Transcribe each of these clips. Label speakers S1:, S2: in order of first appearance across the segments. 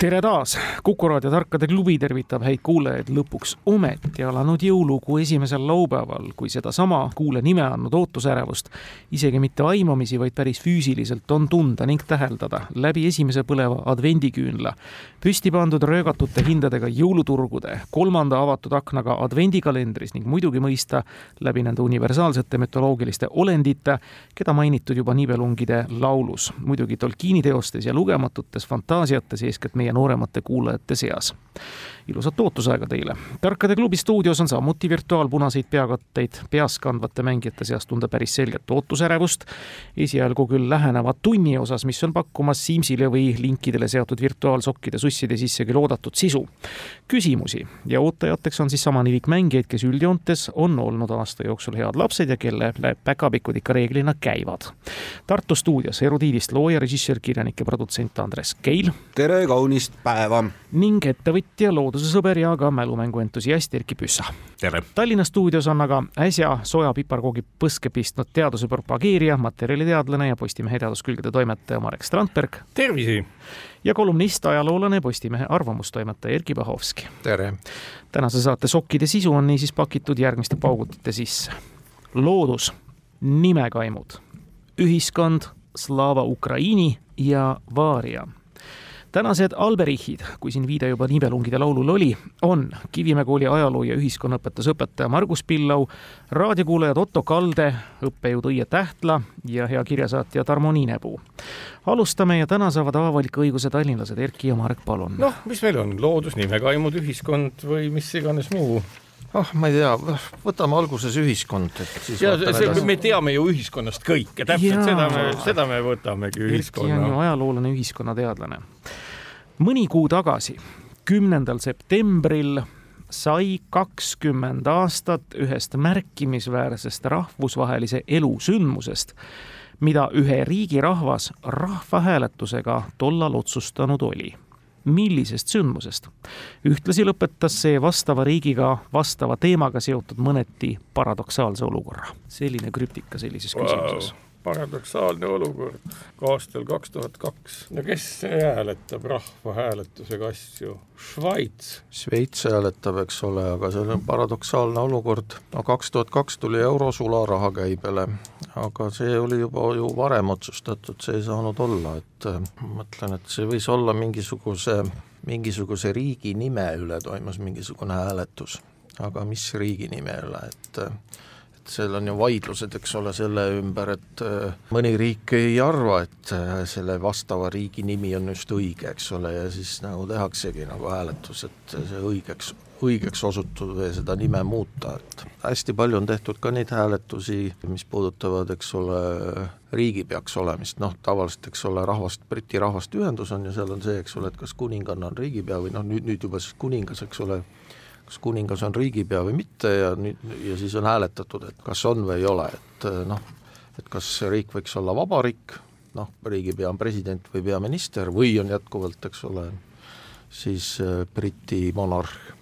S1: tere taas, Kuku raadio Tarkade klubi tervitab häid kuulajaid lõpuks ometi alanud jõulukuu esimesel laupäeval, kui sedasama kuule nime andnud ootusärevust isegi mitte aimamisi, vaid päris füüsiliselt on tunda ning täheldada läbi esimese põleva advendiküünla, püsti pandud röögatute hindadega jõuluturgude, kolmanda avatud aknaga advendikalendris ning muidugi mõista läbi nende universaalsete mütoloogiliste olendite, keda mainitud juba nibelungide laulus, muidugi Tolkieni teostes ja lugematutes fantaasiates, eeskätt meie meie nooremate kuulajate seas. ilusat ootusaega teile. tarkade klubi stuudios on samuti virtuaalpunaseid peakatteid peas kandvate mängijate seas tunda päris selget ootusärevust. esialgu küll läheneva tunni osas, mis on pakkumas Siimsile või linkidele seatud virtuaalsokkide susside sisse küll oodatud sisu. küsimusi ja ootajateks on siis sama nivik mängijaid, kes üldjoontes on olnud aasta jooksul head lapsed ja kelle päkapikud ikka reeglina käivad. Tartu stuudios erudiidist looja, režissöör, kirjanik ja produtsent Andres Keil.
S2: tere, kaunist kaunist päeva!
S1: ning ettevõtja, loodusesõber ja ka mälumänguentusiast Erkki Püssa.
S2: tere!
S1: Tallinna stuudios on aga äsja soja piparkoogi põske pistnud teaduse propageerija, materjaliteadlane ja Postimehe teaduskülgede toimetaja Marek Strandberg.
S3: tervisi!
S1: ja kolumnist, ajaloolane, Postimehe arvamustoimetaja Erkki Bahovski.
S2: tere!
S1: tänase saate sokkide sisu on niisiis pakitud järgmiste paugutite sisse. loodus, nimekaimud, ühiskond, Slava Ukraini ja Vaaria tänased Alberichid, kui siin viide juba nibelungide laulul oli, on Kivimäe kooli ajaloo- ja ühiskonnaõpetuse õpetaja Margus Pillau, raadiokuulajad Otto Kalde, õppejõud Õie Tähtla ja hea kirjasaatja Tarmo Niinepuu. alustame ja täna saavad avaliku õiguse tallinlased Erki ja Marek, palun.
S3: noh, mis meil on, loodus, nimekaimud, ühiskond või mis iganes muu
S2: ah oh,, ma ei tea, võtame alguses ühiskond, et
S3: siis ja see, me teame ju ühiskonnast kõike, täpselt ja. seda me, seda me võtamegi ühiskonna.
S1: Erki on ju ajaloolane ühiskonnateadlane. mõni kuu tagasi, kümnendal septembril sai kakskümmend aastat ühest märkimisväärsest rahvusvahelise elu sündmusest, mida ühe riigi rahvas rahvahääletusega tollal otsustanud oli millisest sündmusest. ühtlasi lõpetas see vastava riigiga, vastava teemaga seotud mõneti paradoksaalse olukorra. selline krüptika sellises wow. küsimuses
S3: paradoksaalne olukord aastal kaks tuhat kaks. no kes hääletab rahvahääletusega asju? Šveits.
S2: Šveits hääletab, eks ole, aga see on paradoksaalne olukord. no kaks tuhat kaks tuli euro sularaha käibele, aga see oli juba ju varem otsustatud, see ei saanud olla, et äh, ma mõtlen, et see võis olla mingisuguse, mingisuguse riigi nime üle toimus mingisugune hääletus. aga mis riigi nime üle, et äh, seal on ju vaidlused, eks ole, selle ümber, et äh, mõni riik ei arva, et äh, selle vastava riigi nimi on just õige, eks ole, ja siis nagu tehaksegi nagu hääletus, et see õigeks, õigeks osutub või seda nime muuta, et hästi palju on tehtud ka neid hääletusi, mis puudutavad, eks ole, riigipeaks olemist, noh tavaliselt, eks ole, rahvast, Briti rahvaste ühendus on ja seal on see, eks ole, et kas kuninganna on riigipea või noh, nüüd, nüüd juba siis kuningas, eks ole, kas kuningas on riigipea või mitte ja nüüd, ja siis on hääletatud, et kas on või ei ole, et eh, noh, et kas riik võiks olla vabariik, noh, riigipea on president või peaminister või on jätkuvalt, eks ole, siis eh, Briti monarh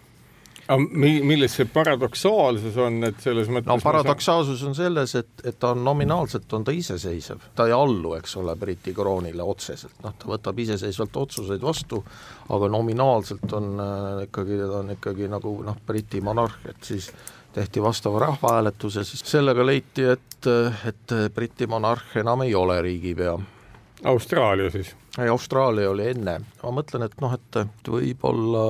S3: aga mi-, milles see paradoksaalsus on, et selles mõttes
S2: no paradoksaalsus on selles, et, et ta on nominaalselt, on ta iseseisev, ta ei allu, eks ole, Briti kroonile otseselt, noh, ta võtab iseseisvalt otsuseid vastu, aga nominaalselt on äh, ikkagi, ta on ikkagi nagu noh, Briti monarh, et siis tehti vastav rahvahääletus ja siis sellega leiti, et, et Briti monarh enam ei ole riigipea.
S3: Austraalia siis?
S2: ei, Austraalia oli enne, ma mõtlen, et noh, et võib-olla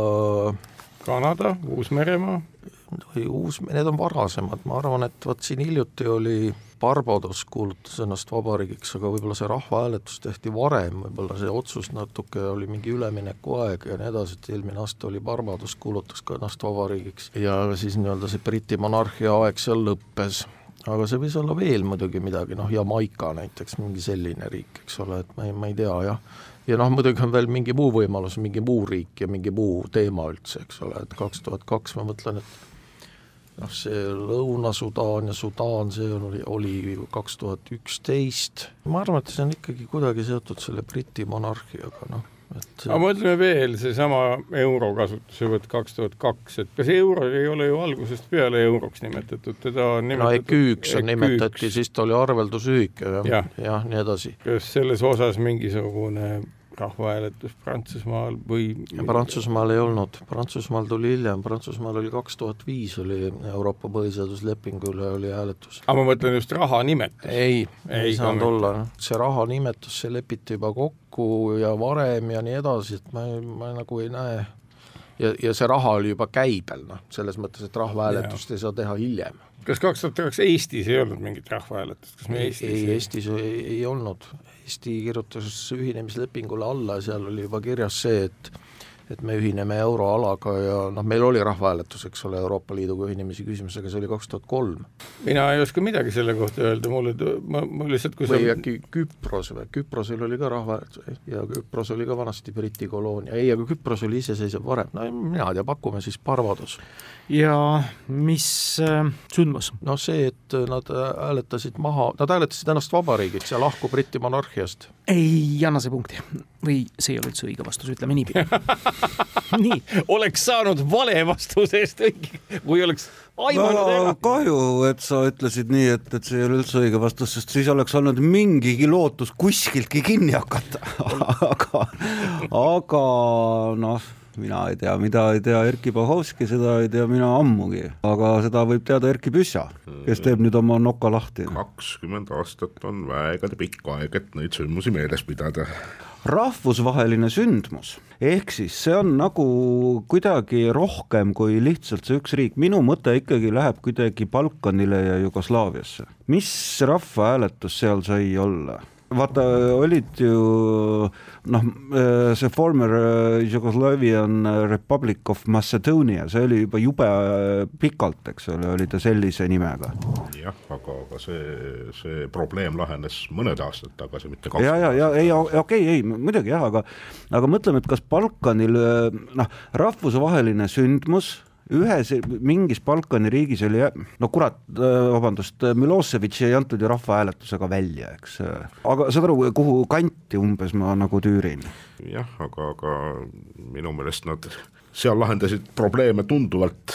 S3: Kanada, Uus-Meremaa?
S2: või uus, need on varasemad, ma arvan, et vot siin hiljuti oli Barbados kuulutas ennast vabariigiks, aga võib-olla see rahvahääletus tehti varem, võib-olla see otsus natuke oli mingi üleminekuaeg ja nii edasi, et eelmine aasta oli Barbados, kuulutas ka ennast vabariigiks ja siis nii-öelda see Briti monarhia aeg seal lõppes aga see võis olla veel muidugi midagi, noh, Jamaica näiteks, mingi selline riik, eks ole, et ma ei, ma ei tea jah. Ja noh, muidugi on veel mingi muu võimalus, mingi muu riik ja mingi muu teema üldse, eks ole, et kaks tuhat kaks ma mõtlen, et noh, see Lõuna-Sudaan ja Sudaan, see oli, oli kaks tuhat üksteist, ma arvan, et see on ikkagi kuidagi seotud selle Briti monarhiaga, noh
S3: et aga mõtleme veel, seesama euro kasutusevõtt kaks tuhat kaks, et kas euro ei ole ju algusest peale euroks nimetatud, teda on nimetatud
S2: no EQ-ks nimetati, siis ta oli arveldusühik ja, ja., jah, nii edasi.
S3: kas selles osas mingisugune rahvahääletus Prantsusmaal või
S2: Prantsusmaal ei olnud, Prantsusmaal tuli hiljem, Prantsusmaal oli kaks tuhat viis oli Euroopa põhiseaduslepingu üle oli hääletus.
S3: aga ma mõtlen just raha nimetust.
S2: ei, ei, ei saanud olla, see raha nimetus, see lepiti juba kokku ja varem ja nii edasi, et ma, ma nagu ei näe ja, ja see raha oli juba käibel, noh, selles mõttes, et rahvahääletust ei saa teha hiljem.
S3: Kas kaks tuhat kaks Eestis ei olnud mingit rahvahääletust, kas me Eestis
S2: ei, Eestis ei, ei olnud, Eesti kirjutas ühinemislepingule alla ja seal oli juba kirjas see, et et me ühineme euroalaga ja noh, meil oli rahvahääletus, eks ole, Euroopa Liiduga ühinemise küsimus, aga see oli kaks tuhat kolm.
S3: mina ei oska midagi selle kohta öelda, mulle, ma, ma lihtsalt
S2: kui või sa... äkki Küpros või, Küprosel oli ka rahvahääletus ja Küpros oli ka vanasti Briti koloonia, ei, aga Küpros oli iseseisev varem, no mina ei tea, pakume siis Barbados.
S1: ja mis äh, sündmus?
S2: noh, see, et nad hääletasid maha, nad hääletasid ennast vabariigiks ja lahku Briti monarhiast.
S1: ei anna see punkti või see ei ole üldse õige vastus, ütleme niipidi
S3: nii. oleks saanud vale vastusest õige, kui oleks aimanud ära.
S4: kahju, et sa ütlesid nii, et, et see ei ole üldse õige vastus, sest siis oleks olnud mingigi lootus kuskiltki kinni hakata aga, aga noh mina ei tea, mida ei tea Erkki Bahovski, seda ei tea mina ammugi, aga seda võib teada Erkki Püssa, kes teeb nüüd oma noka lahti.
S5: kakskümmend aastat on väegagi pikk aeg, et neid sündmusi meeles pidada
S4: rahvusvaheline sündmus, ehk siis see on nagu kuidagi rohkem kui lihtsalt see üks riik, minu mõte ikkagi läheb kuidagi Balkanile ja Jugoslaaviasse. mis rahvahääletus seal sai olla? Vaata, olid ju noh, see former Yugoslavian Republic of Macedonia, see oli juba jube pikalt, eks ole, oli ta sellise nimega.
S5: jah, aga, aga see, see probleem lahenes mõned aastad tagasi, mitte kaks
S4: ja, ja, ja ei, okei okay,, ei muidugi jah, aga aga mõtleme, et kas Balkanil noh, rahvusvaheline sündmus ühes mingis Balkani riigis oli, no kurat, äh, vabandust, Milosevic ei antud ju rahvahääletusega välja, eks. aga saad aru, kuhu kanti umbes ma nagu tüürin?
S5: jah, aga, aga minu meelest nad seal lahendasid probleeme tunduvalt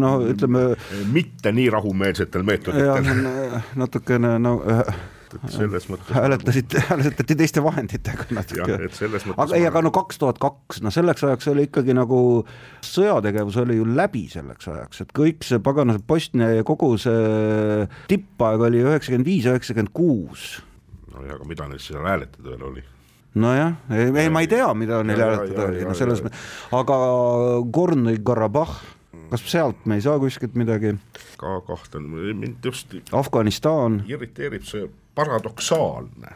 S4: no ütleme
S5: mitte nii rahumeelsetel meetoditel.
S4: natukene no
S5: et selles mõttes
S4: hääletasite, hääletati teiste vahenditega natuke. aga ei, aga no kaks tuhat kaks, no selleks ajaks oli ikkagi nagu sõjategevus oli ju läbi selleks ajaks, et kõik see pagana Bosnia ja kogu see tippaeg oli üheksakümmend viis, üheksakümmend kuus.
S5: no ja, aga mida neil seal hääletada veel oli?
S4: nojah, ei, ei ma ei tea, mida neil hääletada oli, no selles mõttes, aga Gorni-Karabahh, kas sealt me ei saa kuskilt midagi?
S5: ka kahtlen, mind just
S4: Afganistan
S5: irriteerib see paradoksaalne.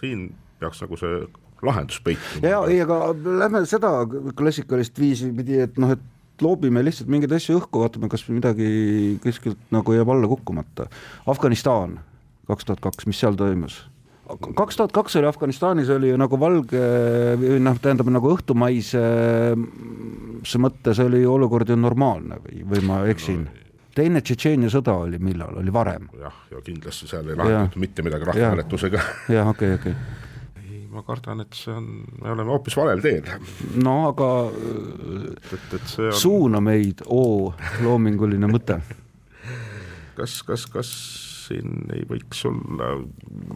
S5: siin peaks nagu see lahendus peituma.
S4: ja ei, aga lähme seda klassikalist viisi pidi, et noh, et loobime lihtsalt mingeid asju õhku, vaatame, kas midagi kuskilt nagu jääb alla kukkumata. Afganistan kaks tuhat kaks, mis seal toimus? kaks tuhat kaks oli Afganistanis oli ju nagu valge, noh, tähendab nagu õhtumaise mõttes oli olukord ju normaalne või, või ma eksin no,? Teine Tšetšeenia sõda oli millal, oli varem?
S5: jah, ja kindlasti seal ei lahendatud mitte midagi rahvahääletusega.
S4: jah, okei okei
S5: ma kardan, et see on, me oleme hoopis valel teel.
S4: no aga et, et see on... suuna meid, oo loominguline mõte
S5: kas, kas, kas siin ei võiks olla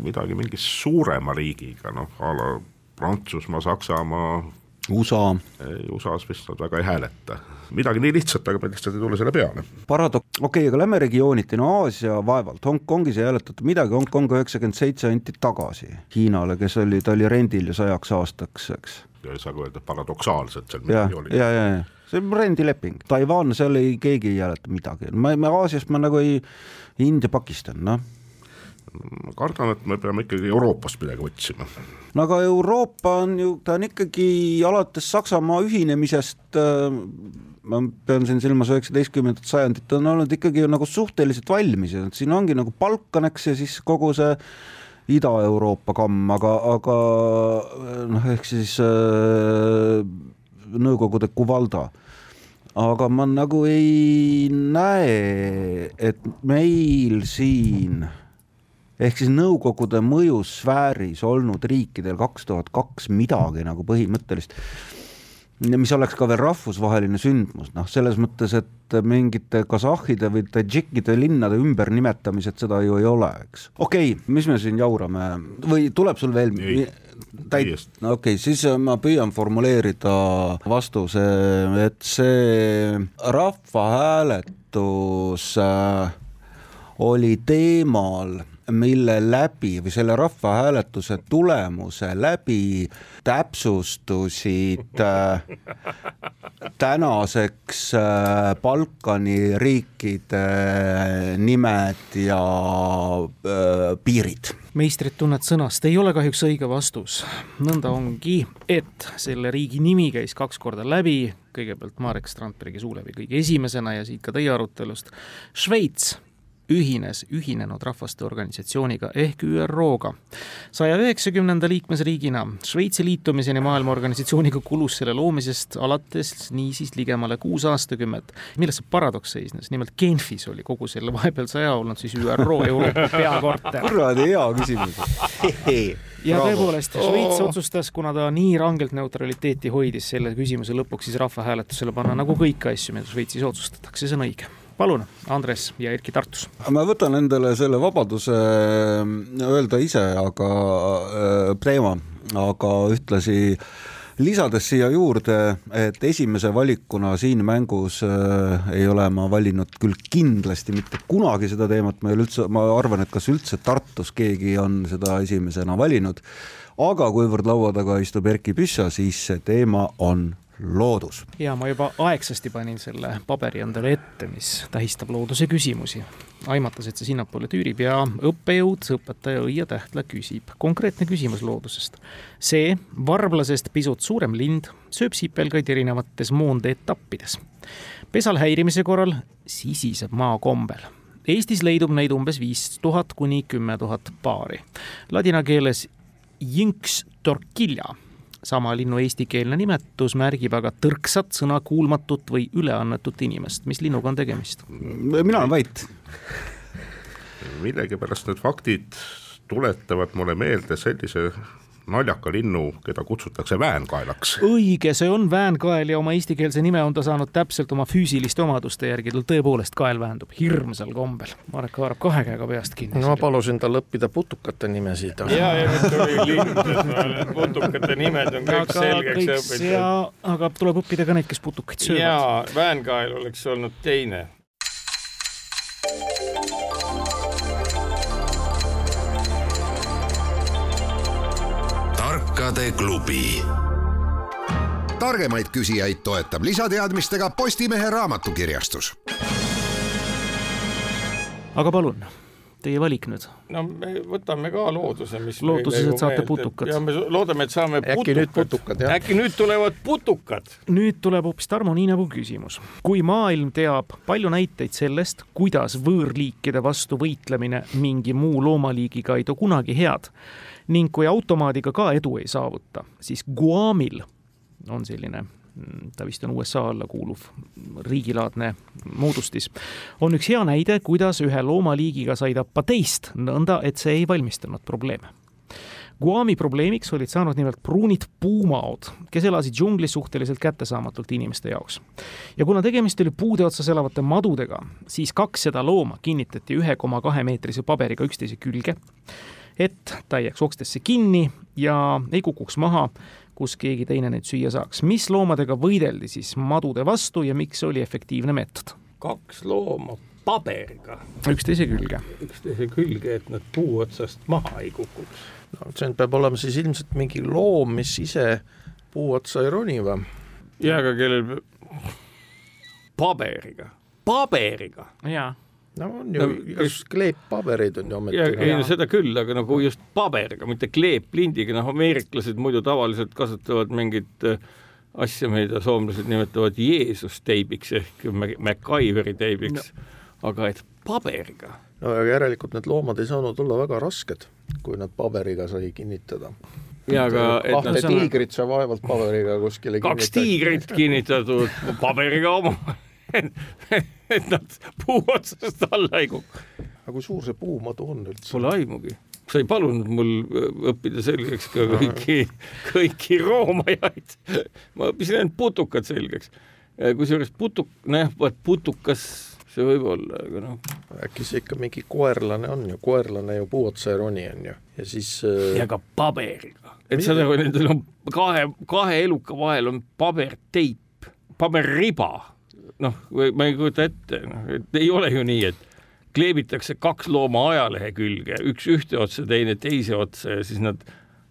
S5: midagi mingi suurema riigiga, noh a la Prantsusmaa, Saksamaa,
S4: USA.
S5: USA-s vist nad väga ei hääleta. midagi nii lihtsat, aga me lihtsalt ei tule selle peale.
S4: Paradoks, okei okay,, aga lähme regiooniti, no Aasia vaevalt, Hongkongis ei hääletatud midagi, Hongkong üheksakümmend seitse anti tagasi Hiinale, kes oli, ta oli rendil sajaks aastaks, eks.
S5: ja ei saa ka öelda paradoksaalselt seal
S4: midagi oli. ja, ja, ja see on rendileping, Taiwan, seal ei, keegi ei hääleta midagi, ma, ma Aasiast ma nagu ei, India, Pakistan, noh
S5: ma kardan, et me peame ikkagi Euroopast midagi otsima.
S4: No aga Euroopa on ju, ta on ikkagi alates Saksamaa ühinemisest äh, ma pean siin silmas üheksateistkümnendat sajandit, on olnud ikkagi nagu suhteliselt valmis ja siin ongi nagu Balkan, eks, ja siis kogu see Ida-Euroopa kamm, aga, aga noh, ehk siis äh, Nõukogude Kuvalda. Aga ma nagu ei näe, et meil siin ehk siis Nõukogude mõjusfääris olnud riikidel kaks tuhat kaks midagi nagu põhimõttelist, mis oleks ka veel rahvusvaheline sündmus, noh, selles mõttes, et mingite kasahhide või tadžikkide linnade ümbernimetamised, seda ju ei ole, eks. okei okay,, mis me siin jaurame? Või tuleb sul veel täit-, okei okay,, siis ma püüan formuleerida vastuse, et see rahvahääletus äh, oli teemal mille läbi või selle rahvahääletuse tulemuse läbi täpsustusid äh, tänaseks äh, Balkani riikide nimed ja äh, piirid
S1: meistrit tunned sõnast ei ole kahjuks õige vastus. nõnda ongi, et selle riigi nimi käis kaks korda läbi, kõigepealt Marek Strandbergi suu läbi kõige esimesena ja siit ka teie arutelust. Šveits ühines Ühinenud Rahvaste Organisatsiooniga ehk ÜRO-ga. saja üheksakümnenda liikmesriigina Šveitsi liitumiseni Maailma Organisatsiooniga kulus selle loomisest alates niisiis ligemale kuus aastakümmet. milles see paradoks seisnes? nimelt Genfis oli kogu selle vahepealse aja olnud siis ÜRO Euroopa peakorter.
S4: kuradi hea küsimus
S1: ja tõepoolest, Šveits otsustas, kuna ta nii rangelt neutraliteeti hoidis selle küsimuse lõpuks siis rahvahääletusele panna, nagu kõiki asju, mida Šveitsis otsustatakse, see on õige palun, Andres ja Erki Tartus.
S4: ma võtan endale selle vabaduse äh, öelda ise, aga äh, teema, aga ühtlasi lisades siia juurde, et esimese valikuna siin mängus äh, ei ole ma valinud küll kindlasti mitte kunagi seda teemat, ma ei ole üldse, ma arvan, et kas üldse Tartus keegi on seda esimesena valinud. aga kuivõrd laua taga istub Erkki Püssa, siis see teema on loodus.
S1: ja ma juba aegsasti panin selle paberi endale ette, mis tähistab looduse küsimusi. aimates, et see sinnapoole tüürib ja õppejõud, õpetaja Õie Tähtla küsib. konkreetne küsimus loodusest. see varblasest pisut suurem lind sööb sipelgaid erinevates moondeetappides. pesal häirimise korral sisiseb maa kombel Eestis leidub neid umbes viis tuhat kuni kümme tuhat paari. Ladina keeles Jinx torquilla sama linnu eestikeelne nimetus märgib aga tõrksat, sõnakuulmatut või üleannetut inimest. mis linnuga on tegemist?
S4: mina olen vait.
S5: millegipärast need faktid tuletavad mulle meelde sellise naljaka linnu, keda kutsutakse väänkaelaks.
S1: õige, see on väänkael ja oma eestikeelse nime on ta saanud täpselt oma füüsiliste omaduste järgi, tal tõepoolest kael vähendub hirmsal kombel. Marek haarab kahe käega peast kinni.
S2: no ma palusin tal õppida putukate nimesid.
S3: ja, ja nüüd tuli lind, putukate nimed on kõik aga selgeks õpitud.
S1: ja, aga tuleb õppida ka neid, kes putukaid söövad.
S3: jaa, väänkael oleks olnud teine
S6: tarkade klubi. targemaid küsijaid toetab lisateadmistega Postimehe raamatukirjastus.
S1: aga palun, teie valik nüüd.
S3: no me võtame ka looduse, mis
S1: looduses, et saate putukad.
S3: ja me loodame, et saame
S2: äkki putukad. nüüd putukad, jah.
S3: äkki nüüd tulevad putukad.
S1: nüüd tuleb hoopis Tarmo Niinepuu küsimus. kui maailm teab palju näiteid sellest, kuidas võõrliikide vastu võitlemine mingi muu loomaliigiga ei too kunagi head, ning kui automaadiga ka edu ei saavuta, siis Guamil on selline ta vist on USA alla kuuluv riigilaadne moodustis, on üks hea näide, kuidas ühe loomaliigiga sai tappa teist, nõnda et see ei valmistanud probleeme. Guami probleemiks olid saanud nimelt pruunid puumaod, kes elasid džunglis suhteliselt kättesaamatult inimeste jaoks. ja kuna tegemist oli puude otsas elavate madudega, siis kakssada looma kinnitati ühe koma kahe meetrise paberiga üksteise külge et ta ei jääks okstesse kinni ja ei kukuks maha, kus keegi teine neid süüa saaks. mis loomadega võideldi siis madude vastu ja miks oli efektiivne meetod?
S3: kaks looma paberiga.
S1: üksteise külge.
S3: üksteise külge, et nad puu otsast maha ei kukuks.
S2: no see peab olema siis ilmselt mingi loom, mis ise puu otsa ei roni või?
S3: jaa, aga kellel paberiga, paberiga.
S1: jaa
S2: no on ju no,, just kleeppaberid on ju ometi.
S3: ei no seda küll, aga nagu just paberiga, mitte kleeplindiga, noh ameeriklased muidu tavaliselt kasutavad mingit äh, asja, mida soomlased nimetavad Jeesus teibiks ehk MacGyveri teibiks no., aga et paberiga.
S2: no aga järelikult need loomad ei saanud olla väga rasked, kui nad paberiga sai kinnitada.
S3: ja aga
S2: kahte nad... tiigrit sa vaevalt paberiga kuskile
S3: kaks tiigrit kinnitatud paberiga oma et nad puu otsast alla ei kuku.
S2: aga kui suur see puumadu on üldse?
S3: Pole aimugi sa ei palunud mul õppida selgeks ka kõiki, kõiki roomajaid. ma õppisin ainult putukad selgeks. kusjuures putuk, nojah, vaat putukas see võib olla, aga noh.
S2: äkki see ikka mingi koerlane on ju, koerlane ju puuotsa ei roni, on ju, ja siis
S3: äh.... ja ka paberiga, et saad aru, nendel on kahe, kahe eluka vahel on paberteip, paberriba. Noh, ma ei kujuta ette, noh, et ei ole ju nii, et kleebitakse kaks looma ajalehe külge, üks ühte otsa, teine teise otsa ja siis nad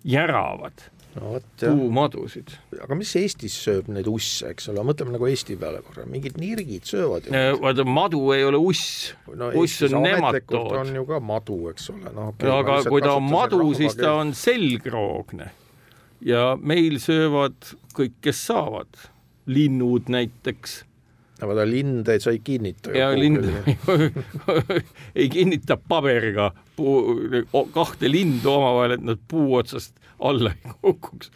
S3: järavad no, võt, puumadusid.
S2: aga mis Eestis sööb neid usse, eks ole, mõtleme nagu Eesti peale korra, mingid nirgid söövad
S3: ju. vaata, madu ei ole uss no,, uss on nematood.
S2: on ju ka madu, eks ole,
S3: noh okay,. aga kui ta on madu, siis ta on selgroogne ja meil söövad kõik, kes saavad, linnud näiteks
S2: no vaata linde sa ei kinnita.
S3: ja lind ei kinnita paberiga puu, kahte lindu omavahel, et nad puu otsast alla ei kukuks.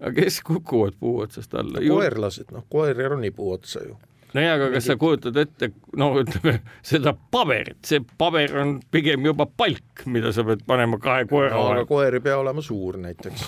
S3: aga kes kukuvad puu otsast alla?
S2: koerlased, noh, koer ei roni puu otsa ju
S3: nojah, aga kas sa kujutad ette, no ütleme seda paberit, see paber on pigem juba palk, mida sa pead panema kahe koera
S2: vahele no,. koer ei pea olema suur näiteks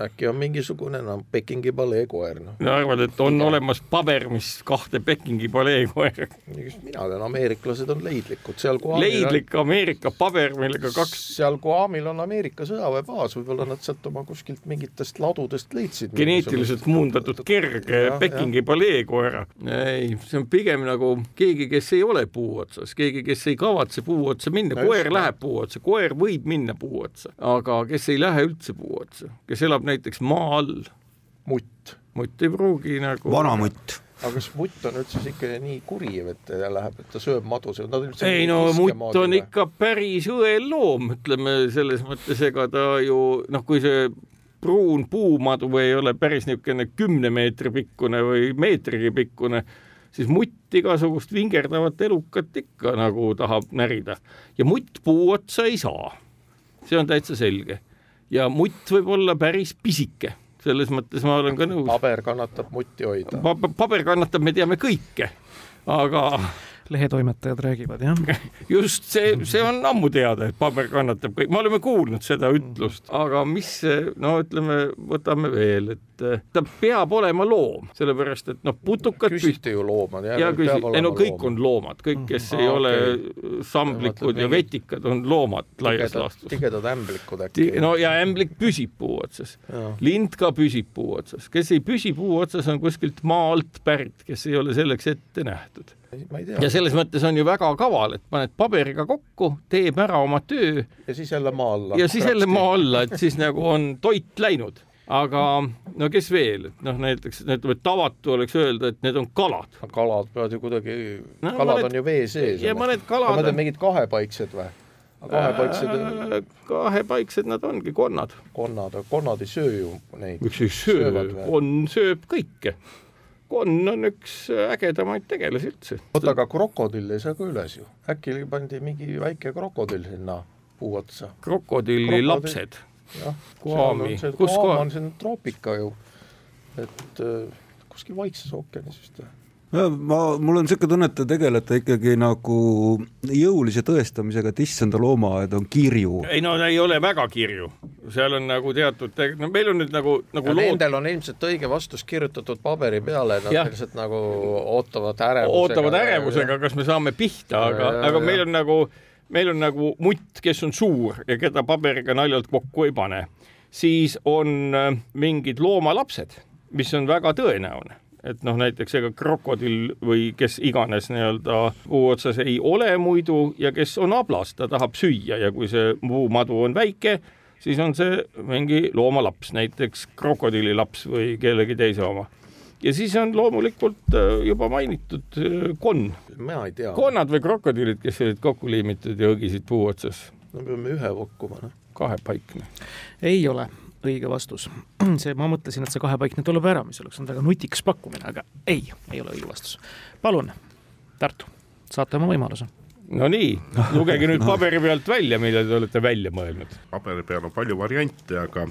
S2: äkki on mingisugune no Pekingi palee koer noh.
S3: no arvad, et on ja. olemas paber, mis kahte Pekingi palee koera?
S2: mina tean, ameeriklased on leidlikud, seal
S3: Guamil leidlik on... Ameerika paber, millega kaks
S2: seal Guamil on Ameerika sõjaväebaas, võib-olla nad sealt oma kuskilt mingitest ladudest leidsid
S3: geneetiliselt muundatud kerge ja, Pekingi palee koera. ei, see on pigem nagu keegi, kes ei ole puu otsas, keegi, kes ei kavatse puu otsa minna, koer läheb puu otsa, koer võib minna puu otsa, aga kes ei lähe üldse puu otsa, kes elab näiteks maa all.
S2: mutt.
S3: mutt ei pruugi nagu.
S4: vanamutt
S2: aga kas mutt on üldse ikka nii kuri, et ta läheb, et ta sööb madusid?
S3: ei no mutt on või? ikka päris õel loom, ütleme selles mõttes, ega ta ju noh, kui see pruun puumadu ei ole päris niisugune kümne meetri pikkune või meetrigi pikkune, siis mutt igasugust vingerdavat elukat ikka nagu tahab närida ja mutt puu otsa ei saa. see on täitsa selge ja mutt võib olla päris pisike, selles mõttes ma olen ka nõus.
S2: paber kannatab mutti hoida
S3: pa. paber kannatab, me teame kõike, aga
S1: lehetoimetajad räägivad, jah.
S3: just see, see on ammu teada, et paber kannatab kõik, me oleme kuulnud seda ütlust, aga mis, no ütleme, võtame veel, et eh, ta peab olema loom, sellepärast et noh, putukad.
S2: küsite ju loomad.
S3: ja küsi-, ei no kõik loom. on loomad, kõik, kes mm -hmm. ei ah, ole okay. samblikud ja vetikad, on loomad laias laastus.
S2: tigedad ämblikud äkki.
S3: no ja ämblik püsib puu otsas, lind ka püsib puu otsas, kes ei püsi puu otsas, on kuskilt maa alt pärit, kes ei ole selleks ette nähtud ja selles mõttes on ju väga kaval, et paned paberiga kokku, teeb ära oma töö.
S2: ja siis jälle maa alla.
S3: ja siis jälle maa alla, et siis nagu on toit läinud aga no kes veel, noh, näiteks ütleme, tavatu oleks öelda, et need on kalad.
S2: kalad peavad ju kuidagi no,, kalad mõned, on ju vee sees.
S3: ja mõned kalad.
S2: Need on mingid kahepaiksed või? kahepaiksed
S3: äh,. kahepaiksed nad ongi konnad.
S2: konnad, konnad ei söö ju neid.
S3: miks ei söö, konn sööb kõike konn on üks ägedamaid tegelasi üldse.
S2: oota, aga krokodilli ei saa ka üles ju, äkki pandi mingi väike krokodill sinna puu otsa?
S3: krokodilli Krokodil... lapsed.
S2: jah, Guami, kus koha? on siin troopika ju, et äh, kuskil Vaikses ookeanis vist või?
S4: Ma, mul on niisugune tunne, et te tegelete ikkagi nagu jõulise tõestamisega, et issanda loomaaed on kirju.
S3: ei no ei ole väga kirju, seal on nagu teatud, no meil on nüüd nagu, nagu
S2: lood... Nendel on ilmselt õige vastus kirjutatud paberi peale, nad ja. lihtsalt nagu ootavad ärevusega.
S3: ootavad ärevusega, kas me saame pihta, aga, aga meil on nagu, meil on nagu mutt, kes on suur ja keda paberiga naljalt kokku ei pane, siis on äh, mingid loomalapsed, mis on väga tõenäoline et noh, näiteks ega krokodill või kes iganes nii-öelda puu otsas ei ole muidu ja kes on ablas, ta tahab süüa ja kui see puumadu on väike, siis on see mingi loomalaps, näiteks krokodillilaps või kellegi teise oma ja siis on loomulikult äh, juba mainitud äh, konn.
S2: mina ei tea.
S3: konnad või krokodillid, kes olid kokku liimitud ja õgisid puu otsas.
S2: no peame ühe pakkuma, noh.
S3: kahepaikne.
S1: ei ole õige vastus. see, ma mõtlesin, et see kahepaikne tuleb ära, mis oleks olnud väga nutikas pakkumine, aga ei, ei ole õige vastus. palun, Tartu, saate oma võimaluse
S3: no nii, lugege nüüd paberi pealt välja, mille te olete välja mõelnud.
S5: paberi peal on palju variante, aga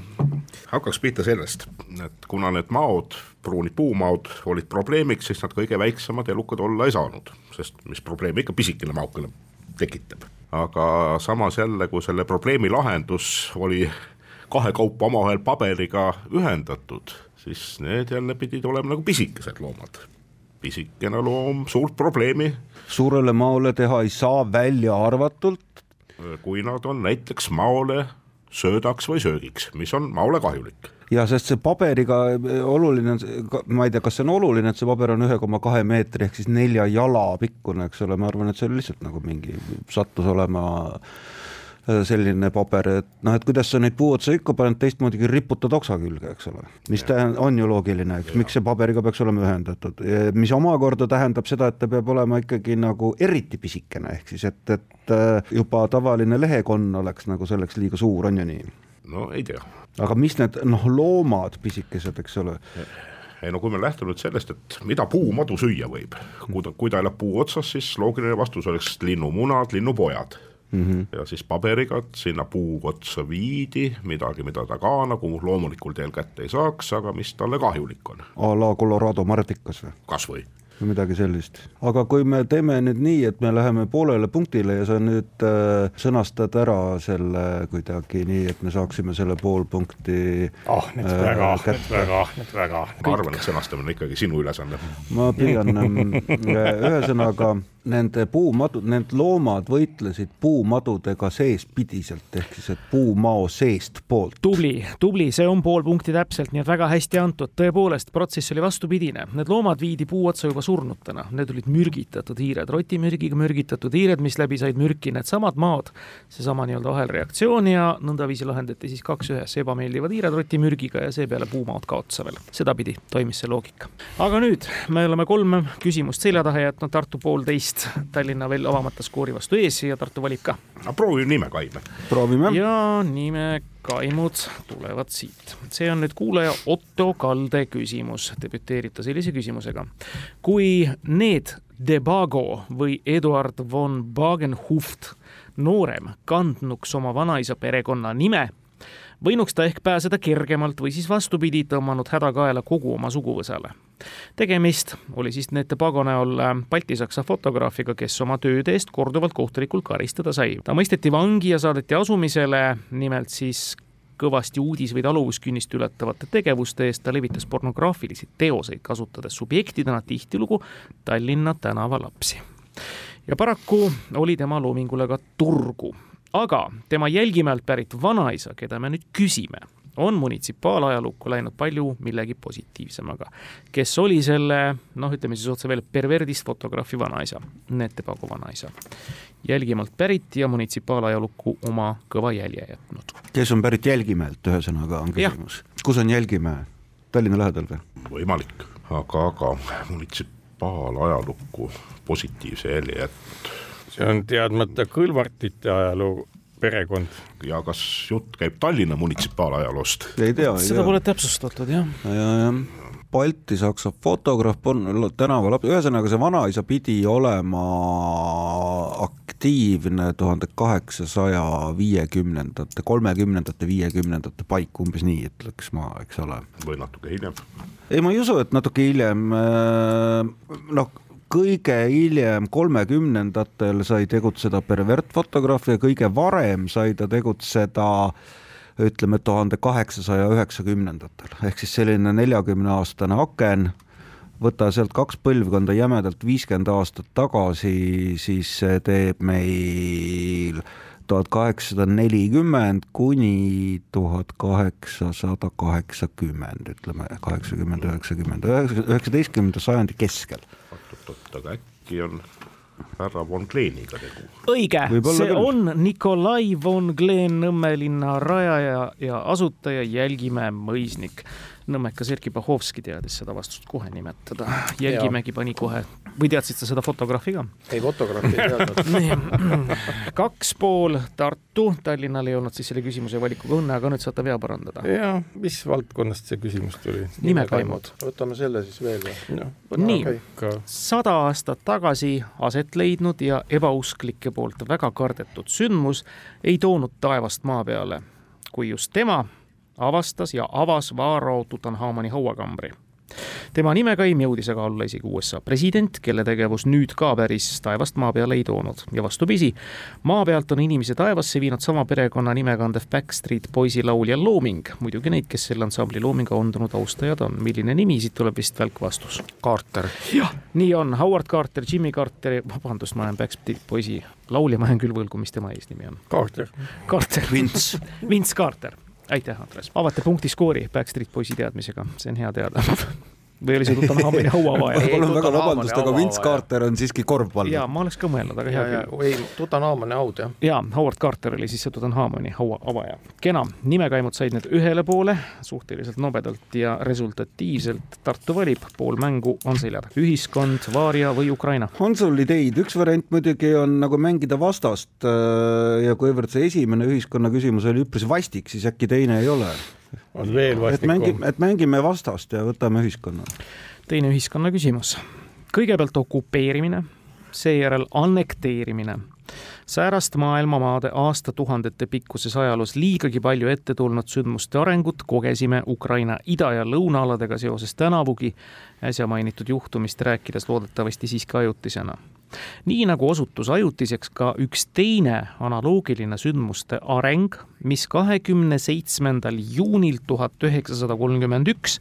S5: hakkaks pihta sellest, et kuna need maod, pruunid puumaod olid probleemiks, siis nad kõige väiksemad elukad olla ei saanud, sest mis probleemi ikka pisikene maokene tekitab. aga samas jälle, kui selle probleemi lahendus oli kahekaupa omavahel paberiga ühendatud, siis need jälle pidid olema nagu pisikesed loomad pisikene loom suurt probleemi.
S4: suurele maole teha ei saa, välja arvatult.
S5: kui nad on näiteks maole söödaks või söögiks, mis on maole kahjulik
S4: ja sest see paberiga oluline on, ma ei tea, kas see on oluline, et see paber on ühe koma kahe meetri ehk siis nelja jala pikkune, eks ole, ma arvan, et see oli lihtsalt nagu mingi, sattus olema äh, Äh, selline paber, et noh, et kuidas sa neid puuotsa ikka paned teistmoodi kui riputad oksa külge, eks ole. mis tähendab, on ju loogiline, eks, miks see paberiga peaks olema ühendatud, mis omakorda tähendab seda, et ta peab olema ikkagi nagu eriti pisikene, ehk siis et, et äh, juba tavaline lehekonn oleks nagu selleks liiga suur, on ju nii?
S5: no ei tea.
S4: aga mis need noh, loomad pisikesed, eks ole
S5: ei no kui me lähtume nüüd sellest, et mida puumadu süüa võib, kui ta, kui ta elab puu otsas, siis loogiline vastus oleks linnumunad, linnupojad mm. -hmm. ja siis paberiga sinna puu otsa viidi midagi, mida ta ka nagu loomulikul teel kätte ei saaks, aga mis talle kahjulik on.
S4: a la Colorado mardikas või?
S5: kas või
S4: või midagi sellist. aga kui me teeme nüüd nii, et me läheme poolele punktile ja sa nüüd äh, sõnastad ära selle kuidagi nii, et me saaksime selle pool punkti
S3: oh, nüüd äh, väga, nüüd väga, nüüd väga.
S5: ma arvan, et sõnastamine on ikkagi sinu ülesanne.
S4: ma püüan ähm, ühesõnaga nende puumadu, need loomad võitlesid puumadudega seestpidiselt, ehk siis, et puumao seestpoolt.
S1: tubli, tubli, see on pool punkti täpselt, nii et väga hästi antud, tõepoolest, protsess oli vastupidine, need loomad viidi puu otsa juba surnutena, need olid mürgitatud hiired, rotimürgiga mürgitatud hiired, mis läbi said mürki needsamad maad, seesama nii-öelda ahelreaktsioon ja nõndaviisi lahendati siis kaks ühes, ebameeldivad hiired rotimürgiga ja seepeale puumaod ka otsa veel. sedapidi toimis see loogika. aga nüüd me oleme kolm küsimust selja taha jätnud, Tartu poolteist, Tallinna veel avamata skoori vastu ees ja Tartu valib ka.
S5: aga proovime nime, Kaime.
S4: proovime.
S1: ja nime kaimud tulevad siit. see on nüüd kuulaja Otto Kalde küsimus, debüteerib ta sellise küsimusega. kui need Debago või Eduard von Bagenhuft noorem kandnuks oma vanaisa perekonnanime, võinuks ta ehk pääseda kergemalt või siis vastupidi, tõmmanud häda kaela kogu oma suguvõsale. tegemist oli siis Nete Pago näol baltisaksa fotograafiga, kes oma tööde eest korduvalt kohtulikult karistada sai. ta mõisteti vangi ja saadeti asumisele, nimelt siis kõvasti uudis- või taluvuskünnist ületavate tegevuste eest ta levitas pornograafilisi teoseid, kasutades subjektidena tihtilugu Tallinna tänavalapsi. ja paraku oli tema loomingule ka turgu aga tema Jälgimäelt pärit vanaisa, keda me nüüd küsime, on munitsipaalajalukku läinud palju millegi positiivsemaga. kes oli selle, noh, ütleme siis otse veel, perverdist fotograafi vanaisa, Nete Pago vanaisa. Jälgimaalt pärit ja munitsipaalajalukku oma kõva jälje jätnud.
S4: kes on pärit Jälgimäelt, ühesõnaga on küsimus. kus on Jälgimäe, Tallinna lähedal või?
S5: võimalik, aga, aga munitsipaalajalukku positiivse jälje jätnud
S3: see on teadmata Kõlvartite ajaloo perekond.
S5: ja kas jutt käib Tallinna munitsipaalajaloost?
S4: ei tea.
S1: seda pole täpsustatud jah.
S4: ja, jah baltisaksa fotograaf on tänavalaps, ühesõnaga see vanaisa pidi olema aktiivne tuhande kaheksasaja viiekümnendate, kolmekümnendate, viiekümnendate paik, umbes nii ütleks ma, eks ole.
S5: või natuke hiljem.
S4: ei, ma ei usu, et natuke hiljem, äh, noh kõige hiljem kolmekümnendatel sai tegutseda pervertfotograaf ja kõige varem sai ta tegutseda ütleme tuhande kaheksasaja üheksakümnendatel ehk siis selline neljakümne aastane aken. võta sealt kaks põlvkonda jämedalt viiskümmend aastat tagasi, siis see teeb meil tuhat kaheksasada nelikümmend kuni tuhat kaheksasada kaheksakümmend, ütleme kaheksakümmend, üheksakümmend, üheksateistkümnenda sajandi keskel
S5: oot-oot, aga äkki on härra von Kleeniga tegu?
S1: õige, see küll. on Nikolai von Kleen, Nõmme linna rajaja ja asutaja, Jälgimäe mõisnik. Nõmmekas Erkki Bahovski teadis seda vastust kohe nimetada. Jälgimägi pani kohe, või teadsid sa seda fotograafi ka?
S2: ei, fotograafi ei teadnud
S1: kaks pool Tartu, Tallinnal ei olnud siis selle küsimuse valikuga õnne, aga nüüd saate vea parandada.
S3: ja mis valdkonnast see küsimus tuli?
S1: nimekaimud.
S2: võtame selle siis veel või
S3: no,?
S1: nii sada aastat tagasi aset leidnud ja ebausklike poolt väga kardetud sündmus ei toonud taevast maa peale, kui just tema avastas ja avas Vaaro Tutankhamoni hauakambri. tema nimekaim jõudis aga olla isegi USA president, kelle tegevus nüüd ka päris taevast maa peale ei toonud ja vastupidi, maa pealt on inimesi taevasse viinud sama perekonna nime kandev Backstreet Boysi laulja Looming. muidugi neid, kes selle ansambli loominga ondunud austajad on. milline nimi, siit tuleb vist välk vastus.
S2: Carter.
S1: jah, nii on, Howard Carter, Jimmy Carter, vabandust, ma olen Backstreet Boysi laulja, ma jään küll võlgu, mis tema eesnimi on.
S3: Carter.
S1: Carter.
S4: Vince.
S1: Vince Carter aitäh, Andres. avate punktiskoori Backstreet Boysi teadmisega, see on hea teada või oli see Tutankhamoni hauavaja?
S4: palun väga vabandust, aga Vince Carter on siiski korvpall.
S1: jaa, ma oleks ka mõelnud, aga hea küll.
S2: ei, Tutankhamoni haud, jah.
S1: jaa, Howard Carter oli siis see Tutankhamoni haua avaja. kena, nimekaimud said need ühele poole, suhteliselt nobedalt ja resultatiivselt. Tartu valib, pool mängu on seljad. ühiskond, Vaaria või Ukraina?
S4: on sul ideid, üks variant muidugi on nagu mängida vastast äh, ja kuivõrd see esimene ühiskonna küsimus oli üpris vastik, siis äkki teine ei ole
S3: on veel vastikum.
S4: et mängime, et mängime vastast ja võtame ühiskonna.
S1: teine ühiskonna küsimus. kõigepealt okupeerimine, seejärel annekteerimine. säärast maailmamaade aastatuhandete pikkuses ajaloos liigagi palju ette tulnud sündmuste arengut kogesime Ukraina ida- ja lõunaaladega seoses tänavugi, äsja mainitud juhtumist rääkides loodetavasti siiski ajutisena nii nagu osutus ajutiseks ka üks teine analoogiline sündmuste areng, mis kahekümne seitsmendal juunil tuhat üheksasada kolmkümmend üks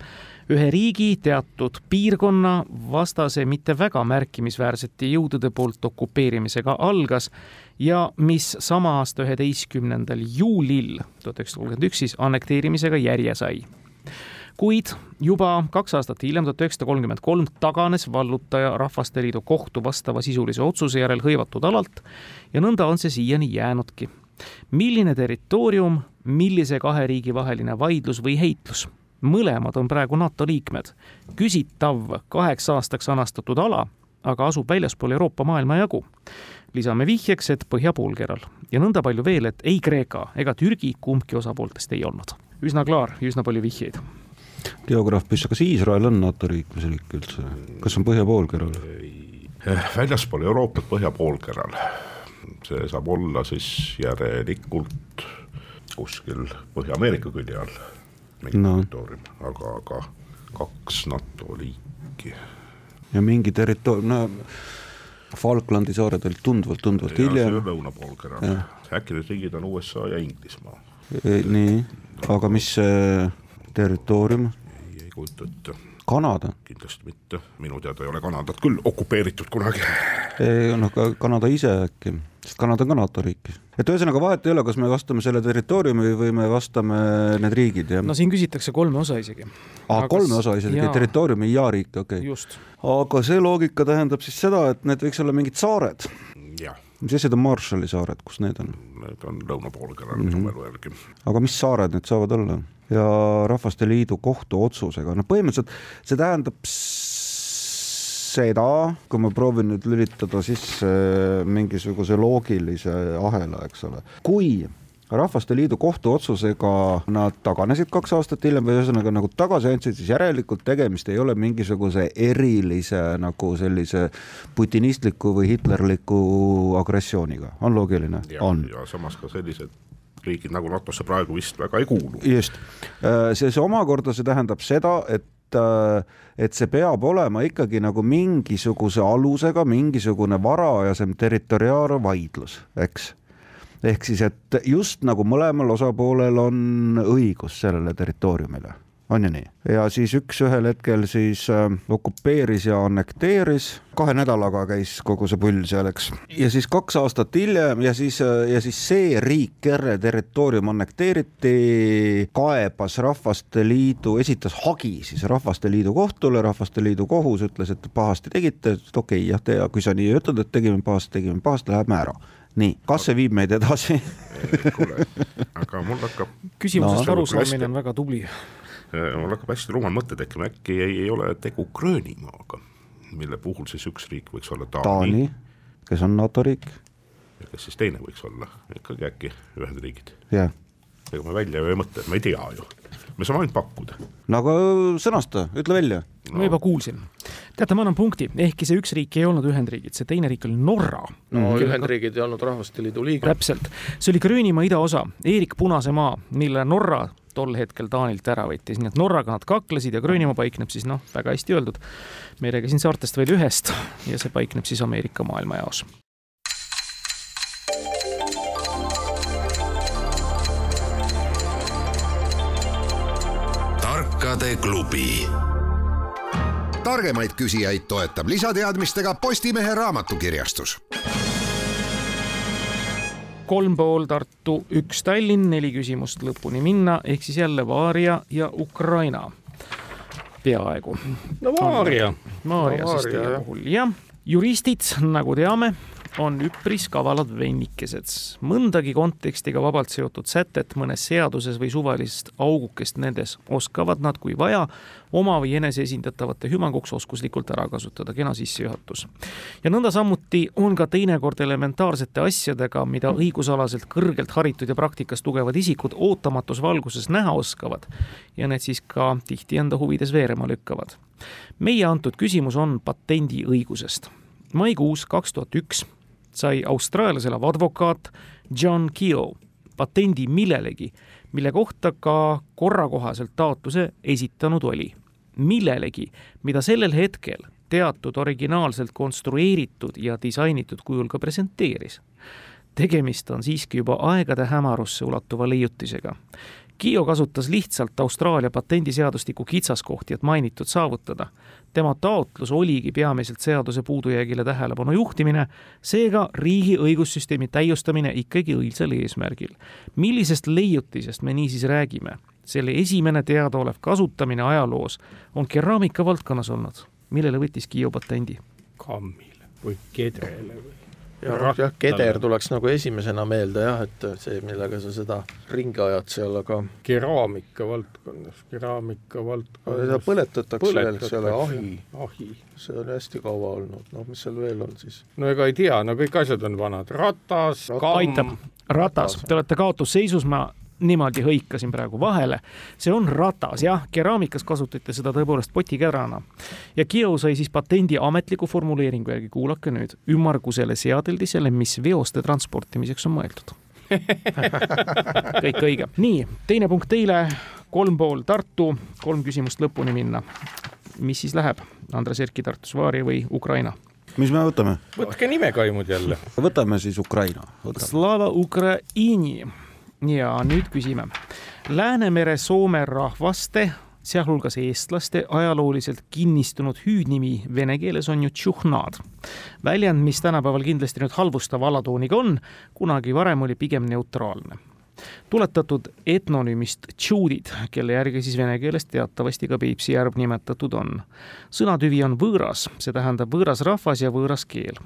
S1: ühe riigi teatud piirkonna vastase mitte väga märkimisväärsete jõudude poolt okupeerimisega algas ja mis sama aasta üheteistkümnendal juulil tuhat üheksasada kolmkümmend üks siis annekteerimisega järje sai kuid juba kaks aastat hiljem, tuhat üheksasada kolmkümmend kolm, taganes vallutaja Rahvasteliidu kohtu vastavasisulise otsuse järel hõivatud alalt ja nõnda on see siiani jäänudki. milline territoorium, millise kahe riigi vaheline vaidlus või heitlus? mõlemad on praegu NATO liikmed. küsitav kaheks aastaks anastatud ala, aga asub väljaspool Euroopa maailmajagu lisame vihjeks, et põhja poolkeral ja nõnda palju veel, et ei Kreeka ega Türgi kumbki osapooltest ei olnud. üsna klaar ja üsna palju vihjeid
S4: geograaf kas Iisrael on NATO liikmesriik üldse, kas on põhja poolkeral?
S5: väljaspool Euroopat põhja poolkeral, see saab olla siis järelikult kuskil Põhja-Ameerika külje all, mingi no. territoorium, aga, aga kaks NATO liiki.
S4: ja mingi territoorium, no Falklandi saared olid tunduvalt, tunduvalt hiljem.
S5: lõunapoolkeral, äkki need riigid on USA ja Inglismaa.
S4: E, nii, aga mis see territoorium?
S5: ei, ei kujuta ette.
S4: Kanada?
S5: kindlasti mitte, minu teada ei ole Kanadat küll okupeeritud kunagi.
S4: noh, ka Kanada ise äkki, sest Kanada on ka NATO riik. et ühesõnaga vahet ei ole, kas me vastame selle territooriumi või me vastame need riigid, jah?
S1: no siin küsitakse kolme osa isegi.
S4: aa, kolme osa isegi, territooriumi ja riiki, okei okay.. aga see loogika tähendab siis seda, et need võiks olla mingid saared.
S5: jah
S4: mis asjad on Marshalli saared, kus need on?
S5: Need on lõuna poolkeral mm -hmm. minu mälu järgi.
S4: aga mis saared need saavad olla? Ja Rahvaste Liidu kohtuotsusega, noh põhimõtteliselt see tähendab seda, kui ma proovin nüüd lülitada sisse mingisuguse loogilise ahela, eks ole, kui Rahvaste Liidu kohtuotsusega nad taganesid kaks aastat hiljem või ühesõnaga nagu tagasi andsid, siis järelikult tegemist ei ole mingisuguse erilise nagu sellise putinistliku või hitlerliku agressiooniga, on loogiline? on.
S5: ja samas ka sellised riigid nagu NATO-sse praegu vist väga ei kuulu.
S4: just, äh, see, see omakorda, see tähendab seda, et äh, et see peab olema ikkagi nagu mingisuguse alusega mingisugune varajasem territoriaalvaidlus, eks. Ehk siis, et just nagu mõlemal osapoolel on õigus sellele territooriumile on ju nii? ja siis üks ühel hetkel siis äh, okupeeris ja annekteeris, kahe nädalaga käis kogu see pull seal, eks. ja siis kaks aastat hiljem ja siis, äh, ja siis see riik, kelle territoorium annekteeriti, kaebas Rahvaste Liidu, esitas hagi siis Rahvaste Liidu kohtule, Rahvaste Liidu kohus ütles, et pahasti tegite, et okei okay,, jah, te, kui sa nii ütled, et tegime pahasti, tegime pahasti, läheme ära. Nii, kas see viib meid edasi?
S5: Kuule, aga mul hakkab
S1: küsimusest no, arusaamine on väga tubli
S5: mul hakkab hästi rumal mõte tekkima, äkki ei, ei ole tegu Gröönimaaga, mille puhul siis üks riik võiks olla Taani,
S4: Taani, kes on NATO riik,
S5: ja kes siis teine võiks olla, ikkagi äkki Ühendriigid.
S4: jah.
S5: ega me välja ju ei mõtle, me ei tea ju, me saame ainult pakkuda.
S4: no aga sõnasta, ütle välja.
S1: no. ma juba kuulsin. teate, ma annan punkti, ehkki see üks riik ei olnud Ühendriigid, see teine riik oli Norra.
S2: no Ühendriigid ei olnud Rahvaste Liidu liige.
S1: täpselt, see oli Gröönimaa idaosa, Eerik Punase maa, mille Norra tol hetkel Taanilt ära võttis, nii et Norraga nad kaklesid ja Gröönimaa paikneb siis noh, väga hästi öeldud. me ei räägi siin saartest veel ühest ja see paikneb siis Ameerika maailmajaos.
S6: tarkade klubi. targemaid küsijaid toetab lisateadmistega Postimehe raamatukirjastus
S1: kolm pool Tartu, üks Tallinn, neli küsimust lõpuni minna, ehk siis jälle Vaaria ja Ukraina. peaaegu.
S3: no Vaaria.
S1: Vaaria siis teie puhul, jah. juristid, nagu teame, on üpris kavalad vennikesed. mõndagi kontekstiga vabalt seotud sätet mõnes seaduses või suvalist augukest nendes oskavad nad, kui vaja, oma või eneseesindatavate hüvanguks oskuslikult ära kasutada. kena sissejuhatus. ja nõnda samuti on ka teinekord elementaarsete asjadega, mida õigusalaselt kõrgelt haritud ja praktikas tugevad isikud ootamatus valguses näha oskavad ja need siis ka tihti enda huvides veerema lükkavad. meie antud küsimus on patendiõigusest maikuus kaks tuhat üks sai austraalias elav advokaat John Keogh patendi millelegi, mille kohta ka korrakohaselt taotluse esitanud oli. millelegi, mida sellel hetkel teatud originaalselt konstrueeritud ja disainitud kujul ka presenteeris. tegemist on siiski juba aegade hämarusse ulatuva leiutisega. Kio kasutas lihtsalt Austraalia patendiseadustiku kitsaskohti, et mainitud saavutada. tema taotlus oligi peamiselt seaduse puudujäägile tähelepanu juhtimine, seega riigi õigussüsteemi täiustamine ikkagi õilsal eesmärgil. millisest leiutisest me niisiis räägime? selle esimene teadaolev kasutamine ajaloos on keraamika valdkonnas olnud, millele võttis Kio patendi.
S3: kammile või kedrele või?
S2: Ja noh, jah, keder tuleks nagu esimesena meelde jah, et see, millega sa seda ringi ajad seal, aga
S3: keraamika valdkonnas, keraamika valdkonnas.
S2: Seda põletatakse veel, seal ahi,
S3: ahi.
S2: see on hästi kaua olnud, noh, mis seal veel on siis?
S3: no ega ei tea, no kõik asjad on vanad, ratas, kamm.
S1: aitab, ratas, te olete kaotusseisus, ma niimoodi hõikasin praegu vahele. see on ratas, jah, keraamikas kasutati seda tõepoolest potikädrana. ja Kio sai siis patendi ametliku formuleeringu järgi, kuulake nüüd, ümmargusele seadeldisele, mis veoste transportimiseks on mõeldud kõik õige. nii, teine punkt teile, kolm pool Tartu, kolm küsimust lõpuni minna. mis siis läheb, Andres Erki Tartus, Vaari või Ukraina?
S4: mis me võtame?
S3: võtke nimekaimud jälle.
S4: võtame siis Ukraina.
S1: Slava Ukraini ja nüüd küsime. Läänemere soome rahvaste, sealhulgas eestlaste ajalooliselt kinnistunud hüüdnimi vene keeles on ju tšuhnad. väljend, mis tänapäeval kindlasti nüüd halvustava alatooniga on, kunagi varem oli pigem neutraalne tuletatud etnonüümist tšuudid, kelle järgi siis vene keeles teatavasti ka Peipsi järv nimetatud on. sõnatüvi on võõras, see tähendab võõras rahvas ja võõras keel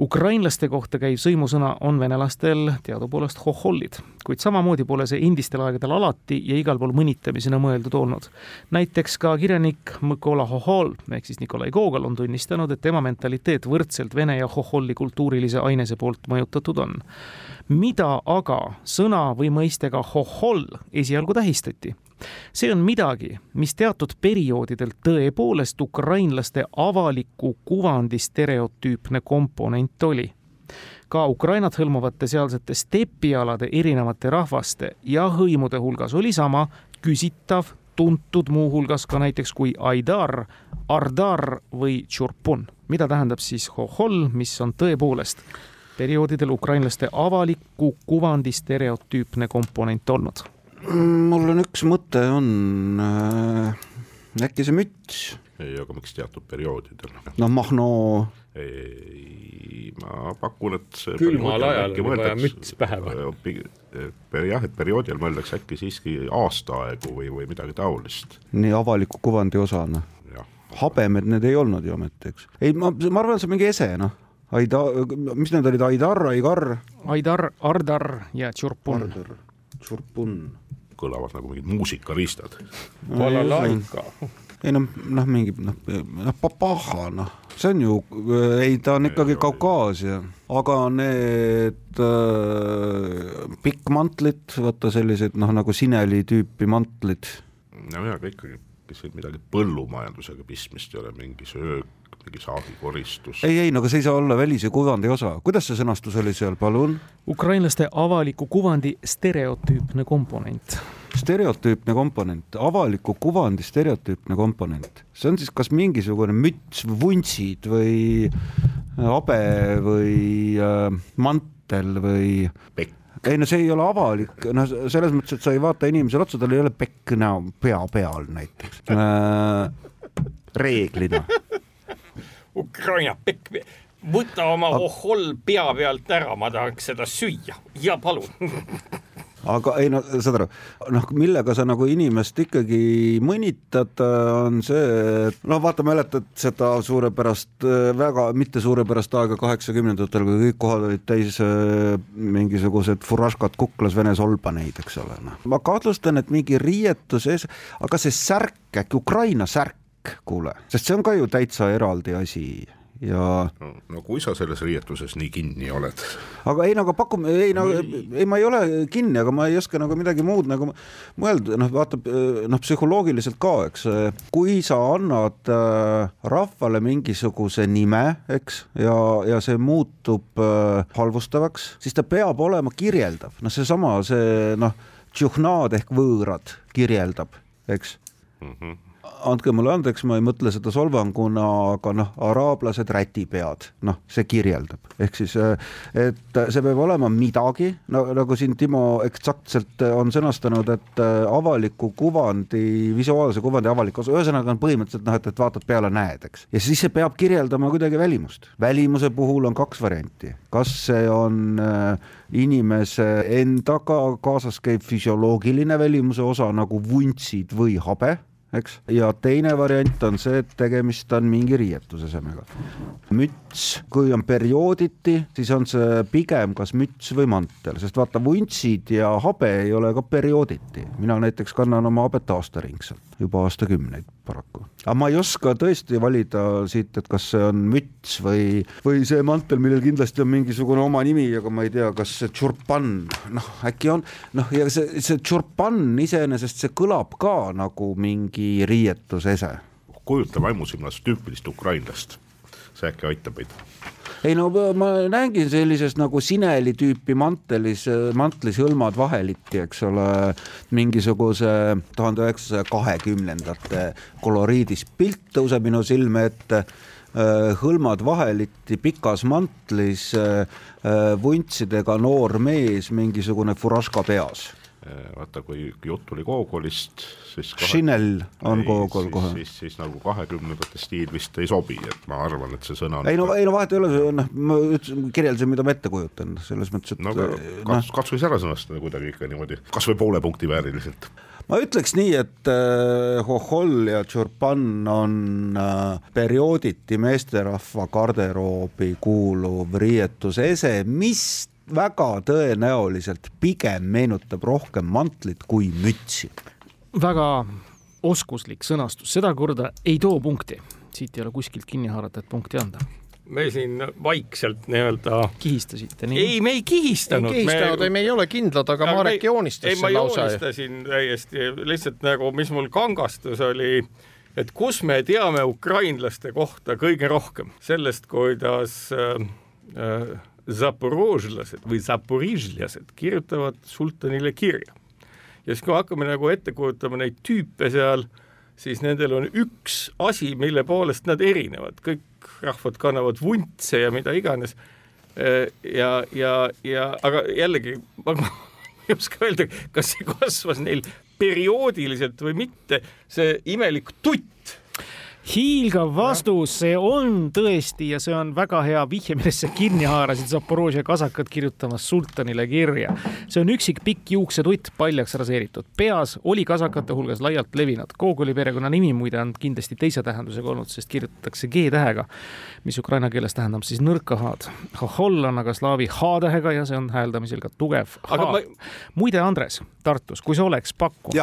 S1: ukrainlaste kohta käiv sõimusõna on venelastel teadupoolest hohollid, kuid samamoodi pole see endistel aegadel alati ja igal pool mõnitamisena mõeldud olnud. näiteks ka kirjanik Mõkola Hohol ehk siis Nikolai Gogol on tunnistanud, et tema mentaliteet võrdselt vene ja hoholli kultuurilise ainese poolt mõjutatud on. mida aga sõna või mõistega hoholl esialgu tähistati? See on midagi, mis teatud perioodidel tõepoolest ukrainlaste avaliku kuvandi stereotüüpne komponent oli. ka Ukrainat hõlmavate sealsete stepialade erinevate rahvaste ja hõimude hulgas oli sama küsitav, tuntud muuhulgas ka näiteks kui Aidar, Ardar või Tšurpun, mida tähendab siis hohol, mis on tõepoolest perioodidel ukrainlaste avaliku kuvandi stereotüüpne komponent olnud
S4: mul on üks mõte on äh,, äkki see müts?
S5: ei, aga miks teatud perioodidel?
S4: noh, Mahno.
S5: ei, ma pakun, et see
S3: külmal ajal on vaja müts pähe
S5: panna. jah, et perioodil mõeldakse äkki siiski aastaaegu või, või midagi taolist.
S4: nii avaliku kuvandi osana. habemed need ei olnud ju ometi, eks. ei, ma, ma arvan, see on mingi ese, noh Aida, mis need olid, Aidar, Aigar?
S1: Aidar, Ardar ja Tšurpun.
S4: Tšurpun
S5: kõlavad nagu mingid muusikariistad.
S3: balalaika.
S4: ei noh, noh mingi noh, noh papaha noh, see on ju, ei ta on ikkagi Kaukaasia, aga need äh, pikkmantlid, vaata sellised noh, nagu sineli tüüpi mantlid.
S5: nojah, aga ikkagi siin midagi põllumajandusega pistmist ei ole, mingi söök, mingi saagikoristus.
S4: ei, ei, no aga see ei saa olla välise kuvandi osa, kuidas see sõnastus oli seal, palun?
S1: ukrainlaste avaliku kuvandi stereotüüpne komponent.
S4: stereotüüpne komponent, avaliku kuvandi stereotüüpne komponent, see on siis kas mingisugune müts, vuntsid või habe või äh, mantel või
S5: pekk
S4: ei no see ei ole avalik, noh, selles mõttes, et sa ei vaata inimesele otsa, tal ei ole pekk näo pea peal näiteks äh,. reeglina.
S3: Ukraina pekk, võta oma ohholl pea pealt ära, ma tahaks seda süüa ja palun
S4: aga ei no saad aru, noh, millega sa nagu inimest ikkagi mõnitad, on see, et noh, vaata, mäletad seda suurepärast, väga mitte suurepärast aega kaheksakümnendatel, kui kõik kohad olid täis äh, mingisugused furaškad kuklas Vene solbaneid, eks ole, noh. ma kahtlustan, et mingi riietus ees, aga see särk, äkki Ukraina särk, kuule, sest see on ka ju täitsa eraldi asi ja
S5: no, no kui sa selles riietuses nii kinni oled.
S4: aga ei no aga pakume, ei no ei, ma ei ole kinni, aga ma ei oska nagu midagi muud nagu mõelda, noh, vaata noh, psühholoogiliselt ka, eks, kui sa annad äh, rahvale mingisuguse nime, eks, ja, ja see muutub äh, halvustavaks, siis ta peab olema kirjeldav, noh, seesama see noh, tšuhnaad ehk võõrad kirjeldab, eks. Mm. -hmm andke mulle andeks, ma ei mõtle seda solvanguna, aga noh, araablased rätipead, noh, see kirjeldab, ehk siis, et see peab olema midagi, no nagu siin Timo eksaktselt on sõnastanud, et avaliku kuvandi, visuaalse kuvandi avalik osa, ühesõnaga on põhimõtteliselt noh, et, et vaatad peale, näed, eks. ja siis see peab kirjeldama kuidagi välimust. välimuse puhul on kaks varianti, kas see on äh, inimese endaga kaasas käib füsioloogiline välimuse osa nagu vuntsid või habe eks, ja teine variant on see, et tegemist on mingi riietusesemega. müts, kui on periooditi, siis on see pigem kas müts või mantel, sest vaata, vuntsid ja habe ei ole ka periooditi. mina näiteks kannan oma habet aastaringselt juba aastakümneid paraku. aga ma ei oska tõesti valida siit, et kas see on müts või, või see mantel, millel kindlasti on mingisugune oma nimi, aga ma ei tea, kas see tšurpan, noh, äkki on, noh, ja see, see tšurpan iseenesest, see kõlab ka nagu mingi mingi riietusese.
S5: kujuta vaimusilmas tüüpilist ukrainlast, see äkki aitab meid
S4: ei no ma näengi sellises nagu sineli tüüpi mantelis, mantlis hõlmad vaheliti, eks ole, mingisuguse tuhande üheksasaja kahekümnendate koloriidis. Pilt tõuseb minu silme ette. Hõlmad vaheliti pikas mantlis, vuntsidega noor mees, mingisugune furaška peas.
S5: Äh, vaata, kui jutt tuli Gogolist, siis
S4: kahe... Chanel on Gogol kohe.
S5: siis, siis, nagu kahekümnendate stiil vist ei sobi, et ma arvan, et see sõna
S4: ei no, ei no vahet ei ole, noh, ma ütlesin, kirjeldasin, mida ma ette kujutan, selles mõttes, et
S5: no aga kats, katsu siis ära sõnastada kuidagi ikka niimoodi, kas või poole punkti vääriliselt
S4: ma ütleks nii, et äh, Hohol ja Tšurpan on äh, periooditi meesterahva garderoobi kuuluv riietusese, mis väga tõenäoliselt pigem meenutab rohkem mantlit kui mütsi.
S1: väga oskuslik sõnastus, sedakorda ei too punkti, siit ei ole kuskilt kinni haarata, et punkti anda
S3: me siin vaikselt nii-öelda
S1: kihistasite
S3: nii? ei, me ei kihistanud.
S2: ei kihistanud me..., me ei ole kindlad, aga no, Marek joonistas
S3: ei, ma joonistasin täiesti, lihtsalt nagu, mis mul kangastus oli, et kus me teame ukrainlaste kohta kõige rohkem, sellest, kuidas äh, äh, zaporožlased või zaporižlased kirjutavad sultanile kirja. ja siis, kui hakkame nagu ette kujutama neid tüüpe seal, siis nendel on üks asi, mille poolest nad erinevad, kõik rahvad kannavad vuntse ja mida iganes. ja, ja, ja aga jällegi ma ei oska öelda, kas see kasvas neil perioodiliselt või mitte, see imelik tutt
S1: hiilgav vastus, see on tõesti ja see on väga hea vihje, millest sa kinni haarasid Zaporožje kasakad kirjutamas sultanile kirja. see on üksik pikk juuksetutt, paljaks raseeritud. peas oli kasakate hulgas laialt levinud. Gogoli perekonnanimi muide on kindlasti teise tähendusega olnud, sest kirjutatakse G-tähega, mis ukraina keeles tähendab siis nõrka H-d. Holl on aga slaavi H-tähega ja see on hääldamisel ka tugev H. Ma... muide, Andres Tartus, kui sa oleks pakkunud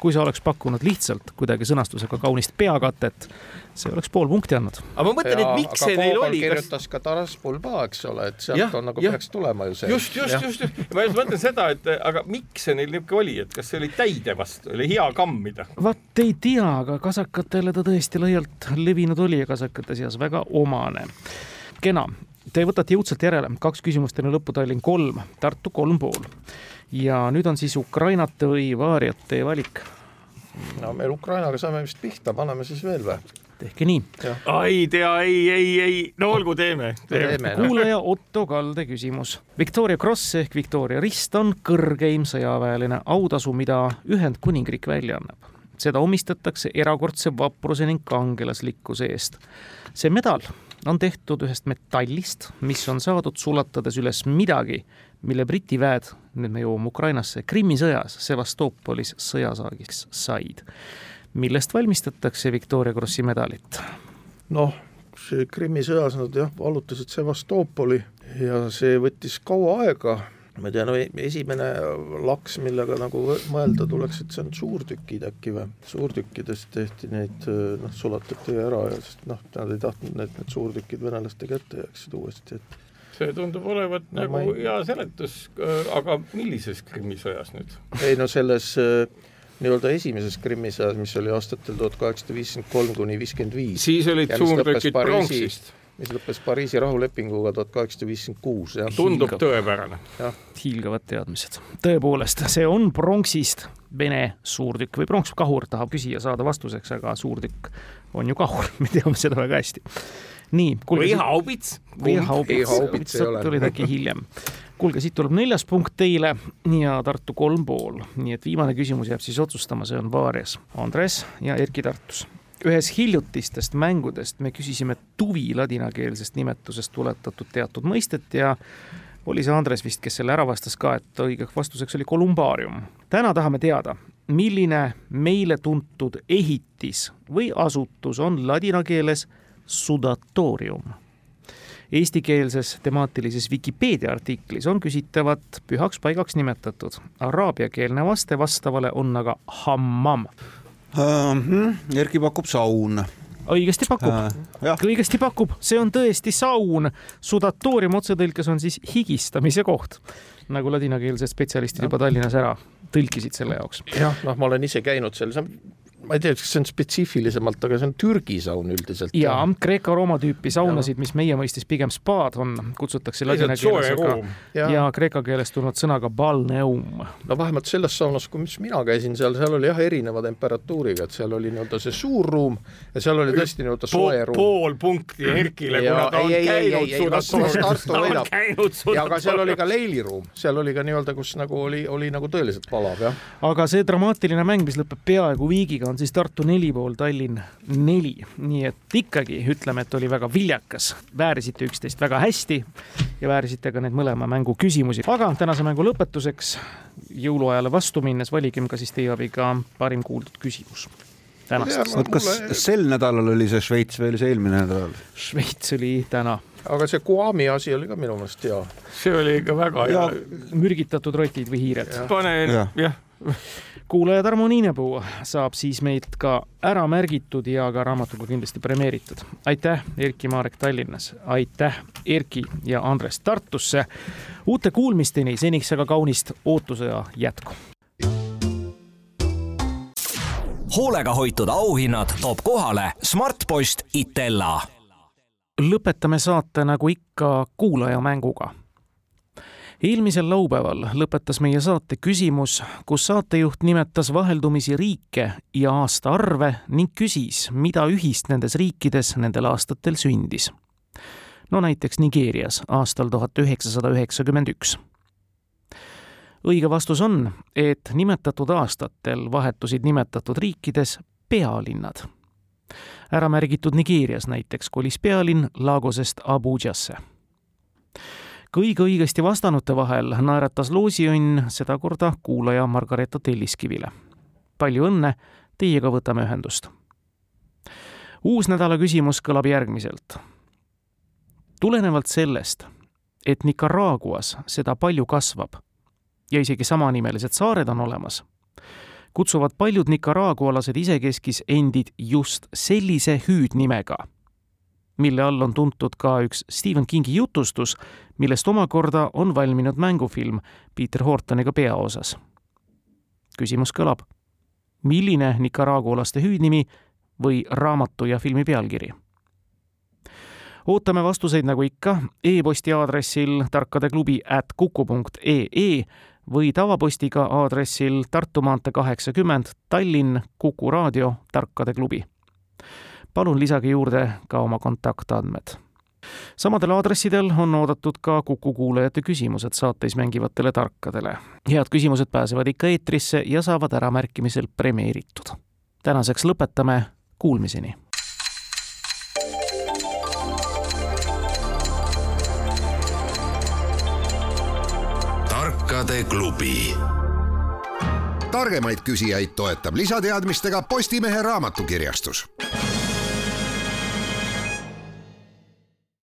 S1: kui sa oleks pakkunud lihtsalt kuidagi sõnastusega kaunist peakatet, see oleks pool punkti andnud.
S3: aga ma mõtlen, et miks see neil oli.
S2: kirjutas kas... ka Taras Bulba, eks ole, et sealt ja, on nagu ja. peaks tulema ju see.
S3: just, just, just, just., ma just mõtlen seda, et aga miks see neil niisugune oli, et kas see oli täide vastu, oli hea kammida?
S1: vaat ei tea, aga kasakatele ta tõesti laialt levinud oli ja kasakate seas väga omane. kena, te võtate jõudsalt järele, kaks küsimust enne lõppu, Tallinn kolm, Tartu kolm pool ja nüüd on siis Ukrainate või Vaariat teie valik?
S2: no meil Ukrainaga saame vist pihta, paneme siis veel või?
S1: tehke nii.
S3: ai tea, ei, ei, ei, no olgu, teeme,
S1: teeme.. kuulaja Otto Kalde küsimus. Victoria Cross ehk Victoria rist on kõrgeim sõjaväeline autasu, mida Ühendkuningriik välja annab. seda omistatakse erakordse vapruse ning kangelaslikkuse eest. see medal on tehtud ühest metallist, mis on saadud sulatades üles midagi, mille Briti väed, nüüd me jõuame Ukrainasse, Krimmi sõjas Sevastoopolis sõjasaagiks said. millest valmistatakse Victoria Krossi medalit?
S2: noh, see Krimmi sõjas nad jah, vallutasid Sevastoopoli ja see võttis kaua aega, ma ei tea, no e-, esimene laks, millega nagu mõelda tuleks, et see on suurtükid äkki või, suurtükkidest tehti neid, noh, sulatati ära ja sest noh, nad ei tahtnud, et need suurtükid venelaste kätte jääksid uuesti, et
S3: see tundub olevat no, nagu ei... hea seletus, aga millises Krimmi sõjas nüüd?
S2: ei no selles äh, nii-öelda esimeses Krimmi sõjas, mis oli aastatel tuhat kaheksasada viiskümmend kolm kuni viiskümmend viis.
S3: siis olid suurtükid pronksist
S2: mis lõppes Pariisi rahulepinguga tuhat kaheksasada viiskümmend kuus.
S3: tundub Hiilgav. tõepärane.
S1: hiilgavad teadmised. tõepoolest, see on pronksist Vene suurtükk või pronkskahur, tahab küsija saada vastuseks, aga suurtükk on ju kahur, me teame seda väga hästi nii.
S3: või haubits.
S1: või haubits, tulid äkki hiljem. kuulge, siit tuleb neljas punkt teile ja Tartu kolm pool, nii et viimane küsimus jääb siis otsustama, see on Vaarias. Andres ja Erki Tartus ühes hiljutistest mängudest me küsisime tuvi ladinakeelsest nimetusest tuletatud teatud mõistet ja oli see Andres vist, kes selle ära vastas ka, et õigeks vastuseks oli kolumbaarium. täna tahame teada, milline meile tuntud ehitis või asutus on ladina keeles sudatorium. Eestikeelses temaatilises Vikipeedia artiklis on küsitavat pühaks paigaks nimetatud. Araabiakeelne vaste vastavale on aga hammam
S4: uh. -huh. Erki pakub saun
S1: õigesti pakub äh,, õigesti pakub, see on tõesti saun. Sudatoorium otsetõlkes on siis higistamise koht, nagu ladinakeelsed spetsialistid juba Tallinnas ära tõlkisid selle jaoks.
S2: jah, noh, ma olen ise käinud seal, see on ma ei tea, kas see on spetsiifilisemalt, aga see on Türgi saun üldiselt.
S1: ja Kreeka-Rooma tüüpi saunasid, mis meie mõistes pigem spaad on, kutsutakse ladina keeles aga ja, ja kreeka keelest tulnud sõnaga balneum.
S2: no vähemalt selles saunas, mis mina käisin seal, seal oli jah, erineva temperatuuriga, et seal oli nii-öelda see suur ruum ja seal oli tõesti nii-öelda soe ruum.
S3: pool punkti Erkile, kuna ta on ei, käinud
S2: Tartu ja aga seal oli ka leiliruum, seal oli ka nii-öelda, kus nagu oli, oli nagu tõeliselt palav, jah.
S1: aga see dramaatiline mäng, mis lõpeb peaaegu viigiga, on siis Tartu neli pool, Tallinn neli, nii et ikkagi ütleme, et oli väga viljakas, väärisite üksteist väga hästi ja väärisite ka neid mõlema mängu küsimusi, aga tänase mängu lõpetuseks jõuluajale vastu minnes valigem ka siis teie abiga parim kuuldud küsimus
S4: tänast. vot kas sel nädalal oli see Šveits või oli see eelmine nädal?
S1: Šveits oli täna.
S2: aga see Guami asi oli ka minu meelest hea.
S3: see oli ikka väga hea.
S1: mürgitatud rotid või hiired.
S3: pane jah ja
S1: kuulaja Tarmo Niinepuu saab siis meilt ka ära märgitud ja ka raamatuga kindlasti premeeritud. aitäh, Erki Marek Tallinnas, aitäh, Erki ja Andres Tartusse. uute kuulmisteni, seniks aga kaunist ootusõja jätku.
S7: hoolega hoitud auhinnad toob kohale Smartpost Itella.
S1: lõpetame saate nagu ikka kuulajamänguga eelmisel laupäeval lõpetas meie saate küsimus, kus saatejuht nimetas vaheldumisi riike ja aastaarve ning küsis, mida ühist nendes riikides nendel aastatel sündis. no näiteks Nigeerias aastal tuhat üheksasada üheksakümmend üks. õige vastus on, et nimetatud aastatel vahetusid nimetatud riikides pealinnad ära märgitud Nigeerias näiteks kolis pealinn Lagosest Abujasse. Kõige õigesti vastanute vahel naeratas loosiõnn sedakorda kuulaja Margareeta Telliskivile. palju õnne, teiega võtame ühendust. uus nädala küsimus kõlab järgmiselt. tulenevalt sellest, et Nicaraguas seda palju kasvab ja isegi samanimelised saared on olemas kutsuvad paljud nikaraagualased isekeskis endid just sellise hüüdnimega, mille all on tuntud ka üks Stephen Kingi jutustus, millest omakorda on valminud mängufilm Peter Hortoniga peaosas. küsimus kõlab. milline nikaraagualaste hüüdnimi või raamatu ja filmi pealkiri? ootame vastuseid nagu ikka e-posti aadressil tarkadeklubi at kuku punkt ee või tavapostiga aadressil Tartu maantee kaheksakümmend, Tallinn, Kuku raadio, Tarkade klubi. Palun lisage juurde ka oma kontaktandmed. samadel aadressidel on oodatud ka Kuku kuulajate küsimused saates mängivatele tarkadele. head küsimused pääsevad ikka eetrisse ja saavad äramärkimisel premeeritud. tänaseks lõpetame, kuulmiseni
S6: tarkade klubi. targemaid küsijaid toetab lisateadmistega Postimehe raamatukirjastus